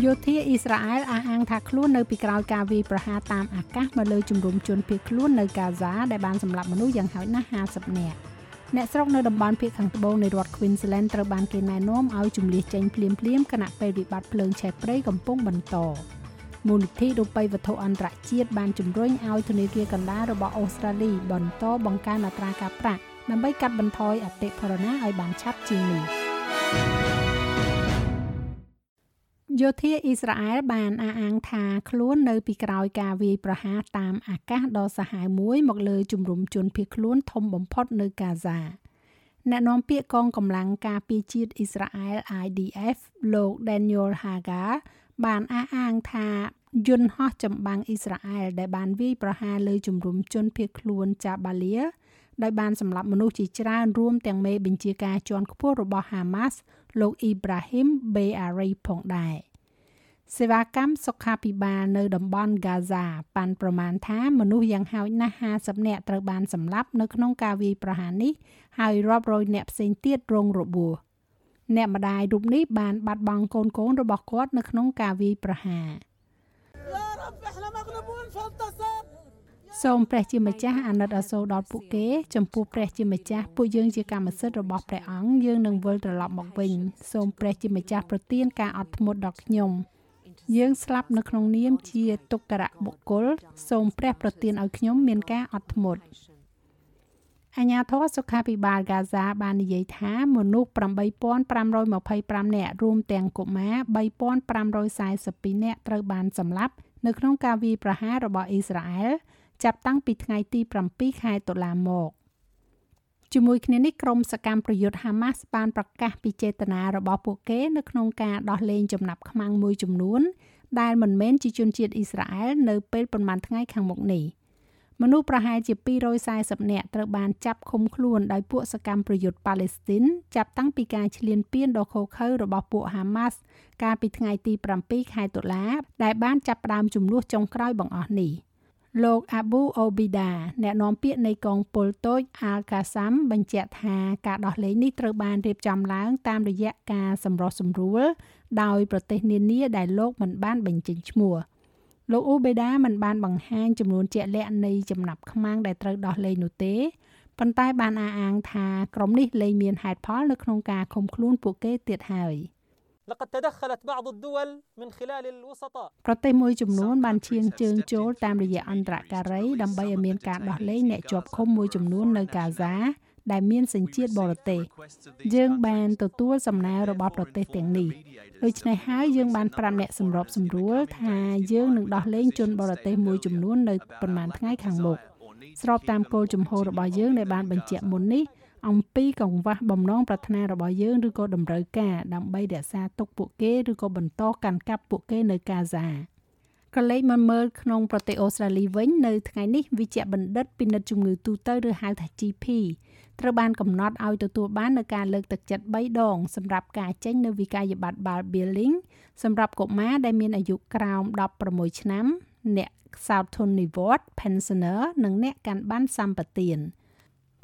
យោធាអ៊ីស្រាអែលអះអាងថាខ្លួននៅពីក្រោយការវាយប្រហារតាមអាកាសមកលើជំរំជនភៀសខ្លួននៅកាហ្សាដែលបានសម្លាប់មនុស្សយ៉ាងហោចណាស់50នាក់អ្នកស្រុកនៅតំបន់ភៀសខាងត្បូងនៃរដ្ឋ Queensland ត្រូវបានគេណែនាំឲ្យជំលះចេញភ្លាមៗគណៈពេលវិបត្តិភ្លើងឆេះព្រៃកំពុងបន្តមូលនិធិរូបិយវត្ថុអន្តរជាតិបានជំរុញឲ្យធនាគារកណ្ដាលរបស់អូស្ត្រាលីបន្តបង្កើនអត្រាការប្រាក់ដើម្បីកាត់បន្ថយអតិផរណាឲ្យបានឆាប់ជាងនេះ យោធាអ៊ីស្រាអែលបានអះអាងថាខ្លួននៅពីក្រោយការវាយប្រហារតាមអាកាសដ៏សាហាវមួយមកលើជំរំជនភៀសខ្លួនធំបំផុតនៅកាហ្សាអ្នកនាំពាក្យកងកម្លាំងការពារជាតិអ៊ីស្រាអែល IDF លោក Daniel Hagar បានអះអាងថាយន្តហោះចម្បាំងអ៊ីស្រាអែលដែលបានវាយប្រហារលើជំរំជនភៀសខ្លួនចាបាលីដោយបានសម្លាប់មនុស្សជាច្រើនរួមទាំងមេបញ្ជាការជាន់ខ្ពស់របស់ Hamas លោកអ៊ីប្រាហ៊ីមបេអារីផងដែរ សេវាកម្មសុខាភិបាលនៅតំបន់ហ្គាហ្សាប៉ាន់ប្រមាណថាមនុស្សយ៉ាងហោចណាស់50នាក់ត្រូវបានសម្លាប់នៅក្នុងការវាយប្រហារនេះហើយរាប់រយនាក់ផ្សេងទៀតរងរបួសអ្នកម្ដាយរូបនេះបានបាត់បង់កូនកូនរបស់គាត់នៅក្នុងការវាយប្រហារសូមព្រះជាម្ចាស់អាណិតអាសូរដល់ពួកគេ ចំពោះព្រះជាម្ចាស់ពួកយើងជាកម្មសិទ្ធិរបស់ព្រះអង្គយើងនឹងវិលត្រឡប់មកវិញសូមព្រះជាម្ចាស់ប្រទានការអត់ធ្មត់ដល់ខ្ញុំ យើងស្លាប់នៅក្នុងនាមជាទុក្ករៈបុគ្គលសូមព្រះប្រទានឲ្យខ្ញុំមានការអត់ធ្មត់អាញាធរសុខាភិបាលហ្គាហ្សាបាននិយាយថាមនុស្ស8525នាក់រួមទាំងកុមារ3542នាក់ត្រូវបានសម្លាប់នៅក្នុងការវាយប្រហាររបស់អ៊ីស្រាអែលចាប់តាំងពីថ្ងៃទី7ខែតុលាមក ជាមួយគ្នានេះក្រុមសកម្មប្រយុទ្ធហាម៉ាស់បានប្រកាសពីចេតនារបស់ពួកគេនៅក្នុងការដោះលែងចំណាប់ខ្មាំងមួយចំនួន ដែលមិនមែនជាជនជាតិអ៊ីស្រាអែលនៅពេលប្រមាណថ្ងៃខាងមុខនេះមនុស្សប្រហែលជា240នាក់ត្រូវបានចាប់ឃុំខ្លួនដោយពួកសកម្មប្រយុទ្ធប៉ាឡេស្ទីនចាប់តាំងពីការឈ្លានពានដ៏ឃោរឃៅរបស់ពួកហាម៉ាស់កាលពីថ្ងៃទី7ខែតុលា ដែលបានចាប់ផ្ដើមចំនួនចុងក្រោយបង្អស់នេះ។ លោក Abu Obida អ្នកនាំពាក្យនៃកងពលតូច Al-Qassam បញ្ជាក់ថាការដោះលែងនេះត្រូវបានរៀបចំឡើងតាមរយៈការសម្រុះសម្រួលដោយប្រទេសនានាដែលលោកមិនបានបញ្ចេញឈ្មោះលោក Obeda មិនបានបង្ហាញចំនួនជាក់លាក់នៃចំណាប់ខ្មាំងដែលត្រូវដោះលែងនោះទេប៉ុន្តែបានអះអាងថាក្រុមនេះលែងមានហេតុផលនៅក្នុងការឃុំខ្លួនពួកគេទៀតហើយ។ لقد تدخلت بعض الدول من خلال الوسطاء ប្រទេសមួយចំនួនបានឈានជើងចូលតាមរយៈអន្តរការីដើម្បីឲ្យមានការដោះលែងអ្នកជាប់ឃុំមួយចំនួននៅកាហ្សាដែលមានសញ្ជាតិបរទេសយើងបានទទួលសំណើរបស់ប្រទេសទាំងនេះដូច្នេះហើយយើងបានប្រាប់អ្នកសម្របសម្រួលថាយើងនឹងដោះលែងជនបរទេសមួយចំនួននៅប្រហែលថ្ងៃខាងមុខស្របតាមគោលជំហររបស់យើងដែលបានបញ្ជាក់មុននេះ អំពីកង្វះបំណងប្រាថ្នារបស់យើងឬក៏តម្រូវការដើម្បីរក្សាទុកពួកគេឬក៏បន្តកាន់កាប់ពួកគេនៅកាហ្សាក៏លេខមកមើលក្នុងប្រទេសអូស្ត្រាលីវិញនៅថ្ងៃនេះវិជ្ជបណ្ឌិតពិនិត្យជំងឺទូទៅឬហៅថា GP ត្រូវបានកំណត់ឲ្យទទួលបាននៅការលើកទឹកចិត្ត3ដងសម្រាប់ការចេញនៅវិក័យប័ត្រ Bal Billing សម្រាប់កុមារដែលមានអាយុក្រោម16ឆ្នាំអ្នក Southern Nivort Pensioner និងអ្នកកាន់ប័ណ្ណសម្បទាន។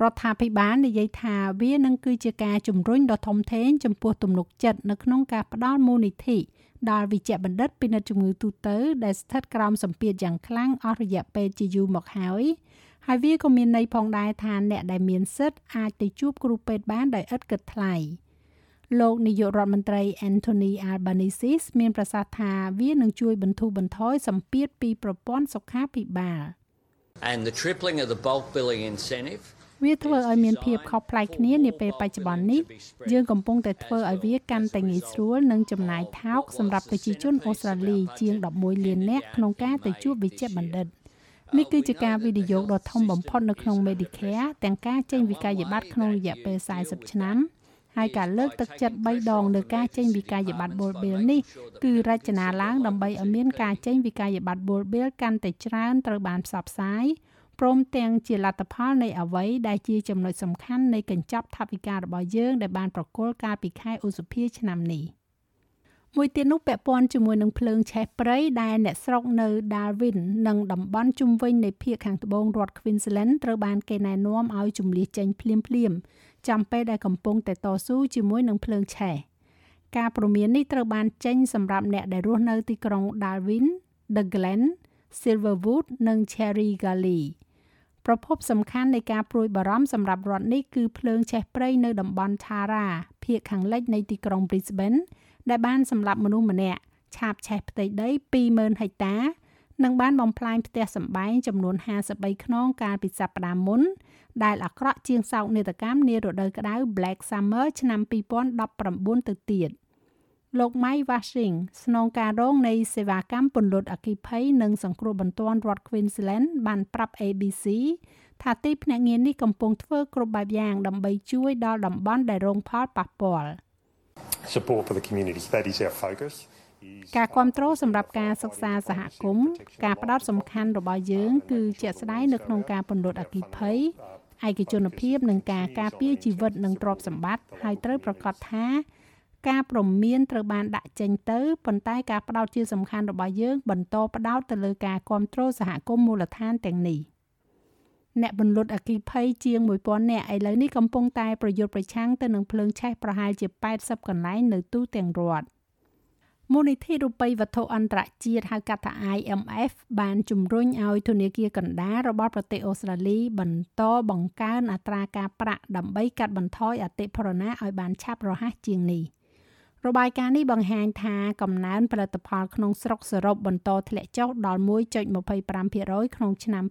រដ្ឋាភិបាលនិយាយថាវានឹងគឺជាការជំរុញដ៏ធំធេងចំពោះទំនុកចិត្តនៅក្នុងការផ្ដល់មូលនិធិដល់វិជ្ជបណ្ឌិតពិនិត្យជំងឺទូទៅដែលស្ថិតក្រោមសម្ពាធយ៉ាងខ្លាំងអស់រយៈពេលជាយូរមកហើយហើយវាក៏មានន័យផងដែរថាអ្នកដែលមានសិទ្ធិអាចទៅជួបគ្រូពេទ្យបានដោយឥតគិតថ្លៃលោកនាយករដ្ឋមន្ត្រី Anthony Albanese មានប្រសាសន៍ថាវានឹងជួយបន្ធូរបន្ថយសម្ពាធពីប្រព័ន្ធសុខាភិបាល And the tripling of the bulk billing incentive វាធ្វើឲ្យមានភាពខុសប្លែកគ្នានាពេលបច្ចុប្បន្ននេះយើងកំពុងតែធ្វើឲ្យវាកាន់តែងាយស្រួលនិងចំណាយថោកសម្រាប់ប្រជាជនអូស្ត្រាលីជាង11លាននាក់ក្នុងការទៅជួបវិជ្ជបណ្ឌិតនេះគឺជាការវិនិយោគដ៏ធំបំផុតនៅក្នុង Medicare ទាំងការចេញវិក័យប័ត្រក្នុងរយៈពេល40ឆ្នាំហើយការលើកទឹកចិត្ត3ដងលើការចេញវិក័យប័ត្រ Bull Bill នេះគឺរចនាឡើងដើម្បីឲ្យមានការចេញវិក័យប័ត្រ Bull Bill កាន់តែច្រើនត្រូវបានផ្សព្វផ្សាយ ព្រមទាំងជាលទ្ធផលនៃអ្វីដែលជាចំណុចសំខាន់នៃកញ្ចប់ថវិការបស់យើងដែលបានប្រគល់កាលពីខែឧសភាឆ្នាំនេះមួយទៀតនោះពាក់ព័ន្ធជាមួយនឹងភ្លើងឆេះព្រៃដែលអ្នកស្រុកនៅ Darwin និងតំបន់ជុំវិញនៃភាគខាងត្បូងរដ្ឋ Queensland ត្រូវបានគេណែនាំឲ្យជំលះចេញភ្លាមៗចាំពេលដែលកំពុងតែតស៊ូជាមួយនឹងភ្លើងឆេះការព្រមាននេះត្រូវបានចេញសម្រាប់អ្នកដែលរស់នៅទីក្រុង Darwin, The Glen, Silverwood និង Cherry Gully ប្រភពសំខាន់នៃការព្រួយបារម្ភសម្រាប់រដ្ឋនេះគឺភ្លើងឆេះព្រៃនៅតំបន់ Tara ភាគខាងលិចនៃទីក្រុង Brisbane ដែលបានសម្លាប់មនុស្សម្នាក់ឆាបឆេះផ្ទៃដី20000ហិកតានិងបានបំផ្លាញផ្ទះសម្បែងចំនួន53ខ្នងកាលពីសប្តាហ៍មុនដែលអាក្រក់ជាងសោកនាដកម្មនារដូវក្តៅ Black Summer ឆ្នាំ2019ទៅទៀត លោក Mike Washing ស្នងការរងនៃសេវាកម្មពន្លត់អគិភ័យនិងសង្គ្រោះបន្ទាន់រដ្ឋ Queensland បានប្រាប់ ABC ថាទីភ្នាក់ងារនេះកំពុងធ្វើគ្រប់បែបយ៉ាងដើម្បីជួយដល់តំបន់ដែលរងផលប៉ះពាល់ support for the communities that is our focus ការគ្រប់គ្រងសម្រាប់ការសិក្សាសហគមន៍ការផ្ដោតសំខាន់របស់យើង គឺជាក់ស្ដែងនៅក្នុងការពន្លត់អគិភ័យឯកជនភាពនិងការការពារជីវិតនិងទ្រព្យសម្បត្តិហើយត្រូវប្រកាសថា ការព្រមានត្រូវបានដាក់ចេញទៅប៉ុន្តែការផ្ដោតជាសំខាន់របស់យើងបន្តផ្ដោតទៅលើការគ្រប់គ្រងសហគមន៍មូលដ្ឋានទាំងនេះអ្នកបន្លត់អគិភ័យជាង1000នាក់ឥឡូវនេះកំពុងតែប្រយុទ្ធប្រឆាំងទៅនឹងភ្លើងឆេះប្រហែលជា80កន្លែងនៅទូទាំងរដ្ឋមូលនិធិរូបិយវត្ថុអន្តរជាតិហៅកាត់ថា IMF បានជំរុញឲ្យធនាគារកណ្ដាលរបស់ប្រទេសអូស្ត្រាលីបន្តបង្កើនអត្រាការប្រាក់ដើម្បីកាត់បន្ថយអតិផរណាឲ្យបានឆាប់រហ័សជាងនេះ របាយការណ៍នេះបង្ហាញថាកំណើនផលិតផលក្នុងស្រុកសរុបបន្តធ្លាក់ចុះដល់1.25%ក្នុងឆ្នាំ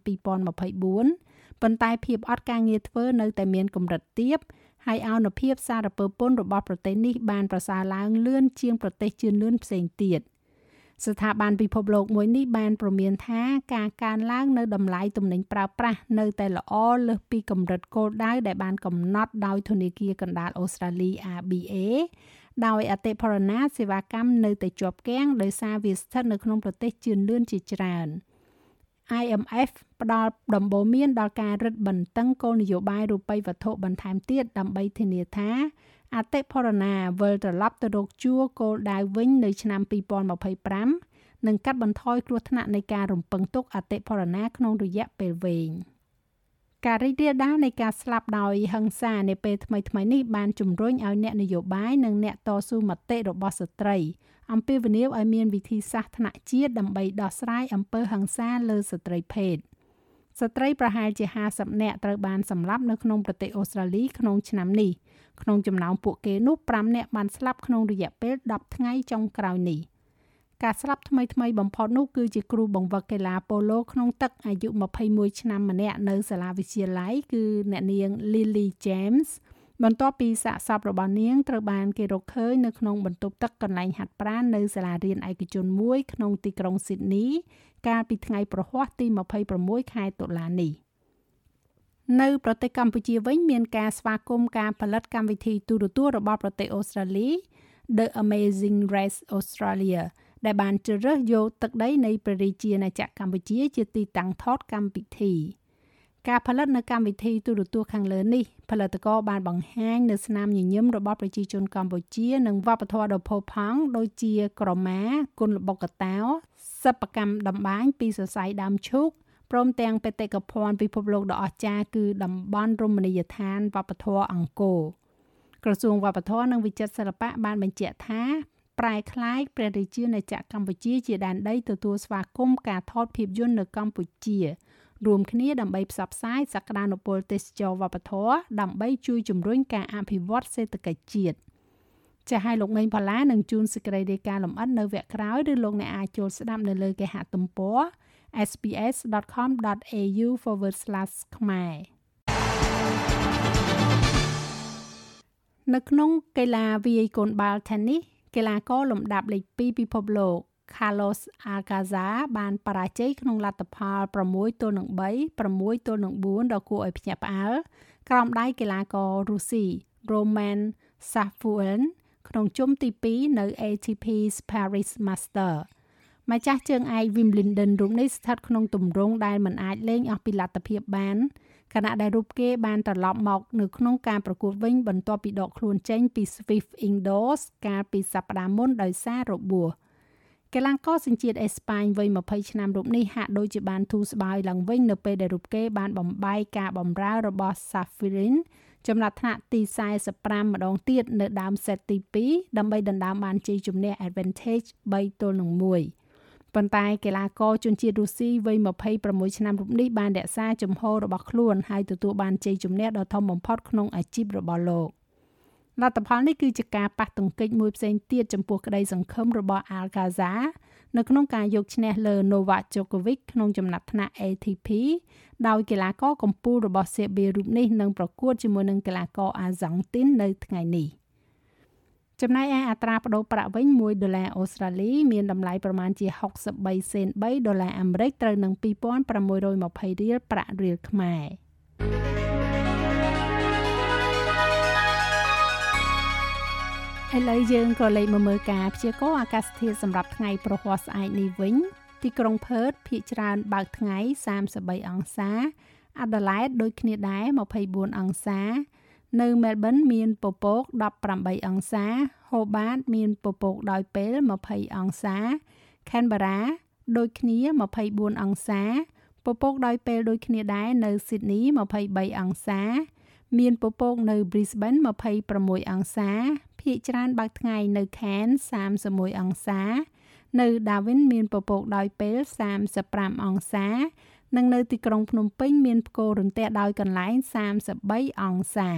2024ប៉ុន្តែភាពអត់ការងារធ្វើនៅតែមានកម្រិតទាបហើយអនុភាពសារពើពន្ធរបស់ប្រទេសនេះបានប្រសើរឡើងលឿនជាងប្រទេសជឿនលឿនផ្សេងទៀតស្ថាប័នពិភពលោកមួយនេះបានប្រមានថាការកើនឡើងនៅតម្លៃទំនិញប្រើប្រាស់នៅតែល្អលើសពីកម្រិតគោលដៅដែលបានកំណត់ដោយធនាគារកណ្ដាលអូស្ត្រាលី ABA ដោយអតិផរណាសេវាកម្មនៅតែជាប់គាំងដោយសារវាស្ថិតនៅក្នុងប្រទេសជឿនលឿនជាច្រើន។ IMF ផ្ដល់ដំបូន្មានដល់ការរឹតបន្តឹងគោលនយោបាយរូបិយវត្ថុបន្ថែមទៀតដើម្បីធានាថាអតិផរណាវិលត្រឡប់ទៅរកជួរគោលដៅវិញនៅឆ្នាំ2025និងកាត់បន្ថយគ្រោះថ្នាក់នៃការរំពឹងទុកអតិផរណាក្នុងរយៈពេលវែង។ ការរីករាលដាលនៃការស្លាប់ដោយហិង្សានាពេលថ្មីៗនេះបានជំរុញឲ្យអ្នកនយោបាយនិងអ្នកតស៊ូមតិរបស់ស្ត្រីអំពាវនាវឲ្យមានវិធីសាស្ត្រថ្នាក់ជាតិដើម្បីដោះស្រាយអំពើហិង្សាលើស្ត្រីភេទស្ត្រីប្រហែលជា50នាក់ត្រូវបានសម្លាប់នៅក្នុងប្រទេសអូស្ត្រាលីក្នុងឆ្នាំនេះក្នុងចំណោមពួកគេនោះ5នាក់បានស្លាប់ក្នុងរយៈពេល10ថ្ងៃចុងក្រោយនេះ។ ការស្លាប់ថ្មីថ្មីបំផុតនោះគឺជាគ្រូបង្វឹកកីឡាប៉ូឡូក្នុងទឹកអាយុ21ឆ្នាំម្នាក់នៅសាលាវិទ្យាល័យគឺអ្នកនាង Lily James បន្ទាប់ពីសាកសពរបស់នាងត្រូវបានគេរកឃើញនៅក្នុងបន្ទប់ទឹកកន្លែងហាត់ប្រាណនៅសាលារៀនឯកជនមួយក្នុងទីក្រុង Sydney កាលពីថ្ងៃប្រហ័សទី26ខែតុលានេះនៅប្រទេសកម្ពុជាវិញមានការស្វាគមន៍ការផលិតកម្មវិធីទូរទស្សន៍របស់ប្រទេសអូស្ត្រាលី The Amazing Race Australia ដែលបានជ្រើសរើសយកទឹកដីនៃព្រះរាជាណាចក្រកម្ពុជាជាទីតាំងថតកម្មវិធីការផលិតនៅកម្មវិធីទូរទស្សន៍ខាងលើនេះផលិតករបានបង្ហាញនៅស្នាមញញឹមរបស់ប្រជាជនកម្ពុជានិងវប្បធម៌ដ៏ផូរផង់ដូចជាក្រមាគុនល្បុក្កតោសិប្បកម្មតម្បាញពីសរសៃដើមឈូកព្រមទាំងបេតិកភណ្ឌពិភពលោកដ៏អស្ចារ្យគឺតំបន់រមណីយដ្ឋានវប្បធម៌អង្គរក្រសួងវប្បធម៌និងវិចិត្រសិល្បៈបានបញ្ជាក់ថា ប្រែคล้ายព្រះរាជាណាចក្រកម្ពុជាជាដែនដីទទួលស្វាគមន៍ការថតភាពយន្តនៅកម្ពុជា រួមគ្នាដើម្បីផ្សព្វផ្សាយសក្តានុពលទេសចរវប្បធម៌ដើម្បីជួយជំរុញការអភិវឌ្ឍសេដ្ឋកិច្ចជាតិចាស់ឲ្យលោកមេងផល្លានឹងជួនសេចក្តីរាយការណ៍លម្អិតនៅវគ្គក្រោយឬលោកអ្នកអាចចូលស្ដាប់នៅលើគេហទំព័រ sps.com.au/ ខ្មែរនៅក្នុងកីឡាវាយកូនបាល់ Tennis កីឡាករលំដាប់លេខ2ពិភពលោក Carlos Alcaraz បានបរាជ័យក្នុងលទ្ធផល6ទល់នឹង3 6ទល់នឹង4ដ៏គួរឲ្យភ្ញាក់ផ្អើលក្រោមដៃកីឡាកររុស្ស៊ី Roman Safuin ក្នុងជុំទី2នៅ ATP Paris Master ម្ចាស់ជើងឯក Wimbledon រូបនេះស្ថិតក្នុងទម្រង់ដែលមិនអាចលេងអស់ពីលទ្ធភាពបាន ខណៈដែលរូបគេបានត្រឡប់មកនៅក្នុងការប្រកួតវិញបន្ទាប់ពីដកខ្លួនចេញពី Swift Indoors កាលពីសប្តាហ៍មុនដោយសាររបួសកីឡាករសញ្ជាតិអេស្ប៉ាញវ័យ20ឆ្នាំរូបនេះហាក់ដូចជាបានធូរស្បើយឡើងវិញនៅពេលដែលរូបគេបានបំបីការបំរើរបស់ Safirin ចំណាត់ថ្នាក់ទី45ម្ដងទៀតនៅដើមសេតទី2ដើម្បីដណ្ដើមបានជ័យជំនះ advantage 3ទល់នឹង1 ប៉ុន្តែកីឡាករជនជាតិរុស្ស៊ីវ័យ26ឆ្នាំរូបនេះបានរក្សាជំហររបស់ខ្លួនហើយទទួលបានជ័យជំនះដ៏ធំបំផុតក្នុងអាជីពរបស់លោកលទ្ធផលនេះគឺជាការប៉ះទង្គិចមួយផ្សេងទៀតចំពោះក្តីសង្ឃឹមរបស់ Alcazar នៅក្នុងការយកឈ្នះលើ Novak Djokovic ក្នុងចំណាត់ថ្នាក់ ATP ដោយកីឡាករកំពូលរបស់សេប៊ីរូបនេះនឹងប្រកួតជាមួយនឹងកីឡាករអាហ្សង់ទីននៅថ្ងៃនេះ ចំណែកឯអត្រាប្តូរប្រាក់វិញ1ដុល្លារអូស្ត្រាលីមានតម្លៃប្រមាណជា63សេន3ដុល្លារអាមេរិកត្រូវនឹង2620រៀលប្រាក់រៀលខ្មែរឥឡូវយើងក៏លេខមកមើលការព្យាករណ៍អាកាសធាតុសម្រាប់ថ្ងៃប្រហ័សស្អែកនេះវិញ ទីក្រុងផឺតភាគច្រើនបើកថ្ងៃ33អង្សាអាដាលេដដូចគ្នាដែរ24អង្សា នៅមែលប៊នមានពពក18អង្សា ហូបាត មានពពកដោយពេល20អង្សា ខេនបារ៉ាដូចគ្នា24អង្សាពពកដោយពេលដូចគ្នាដែរនៅស៊ីដនី23អង្សា មានពពកនៅ Brisbane 26អង្សាភាគច្រើនបើកថ្ងៃនៅ Cairns 31អង្សា នៅ Darwin មានពពកដោយពេល35អង្សា និងនៅទីក្រុងភ្នំពេញមានផ្គររន្ទះដោយកន្លែង33អង្សា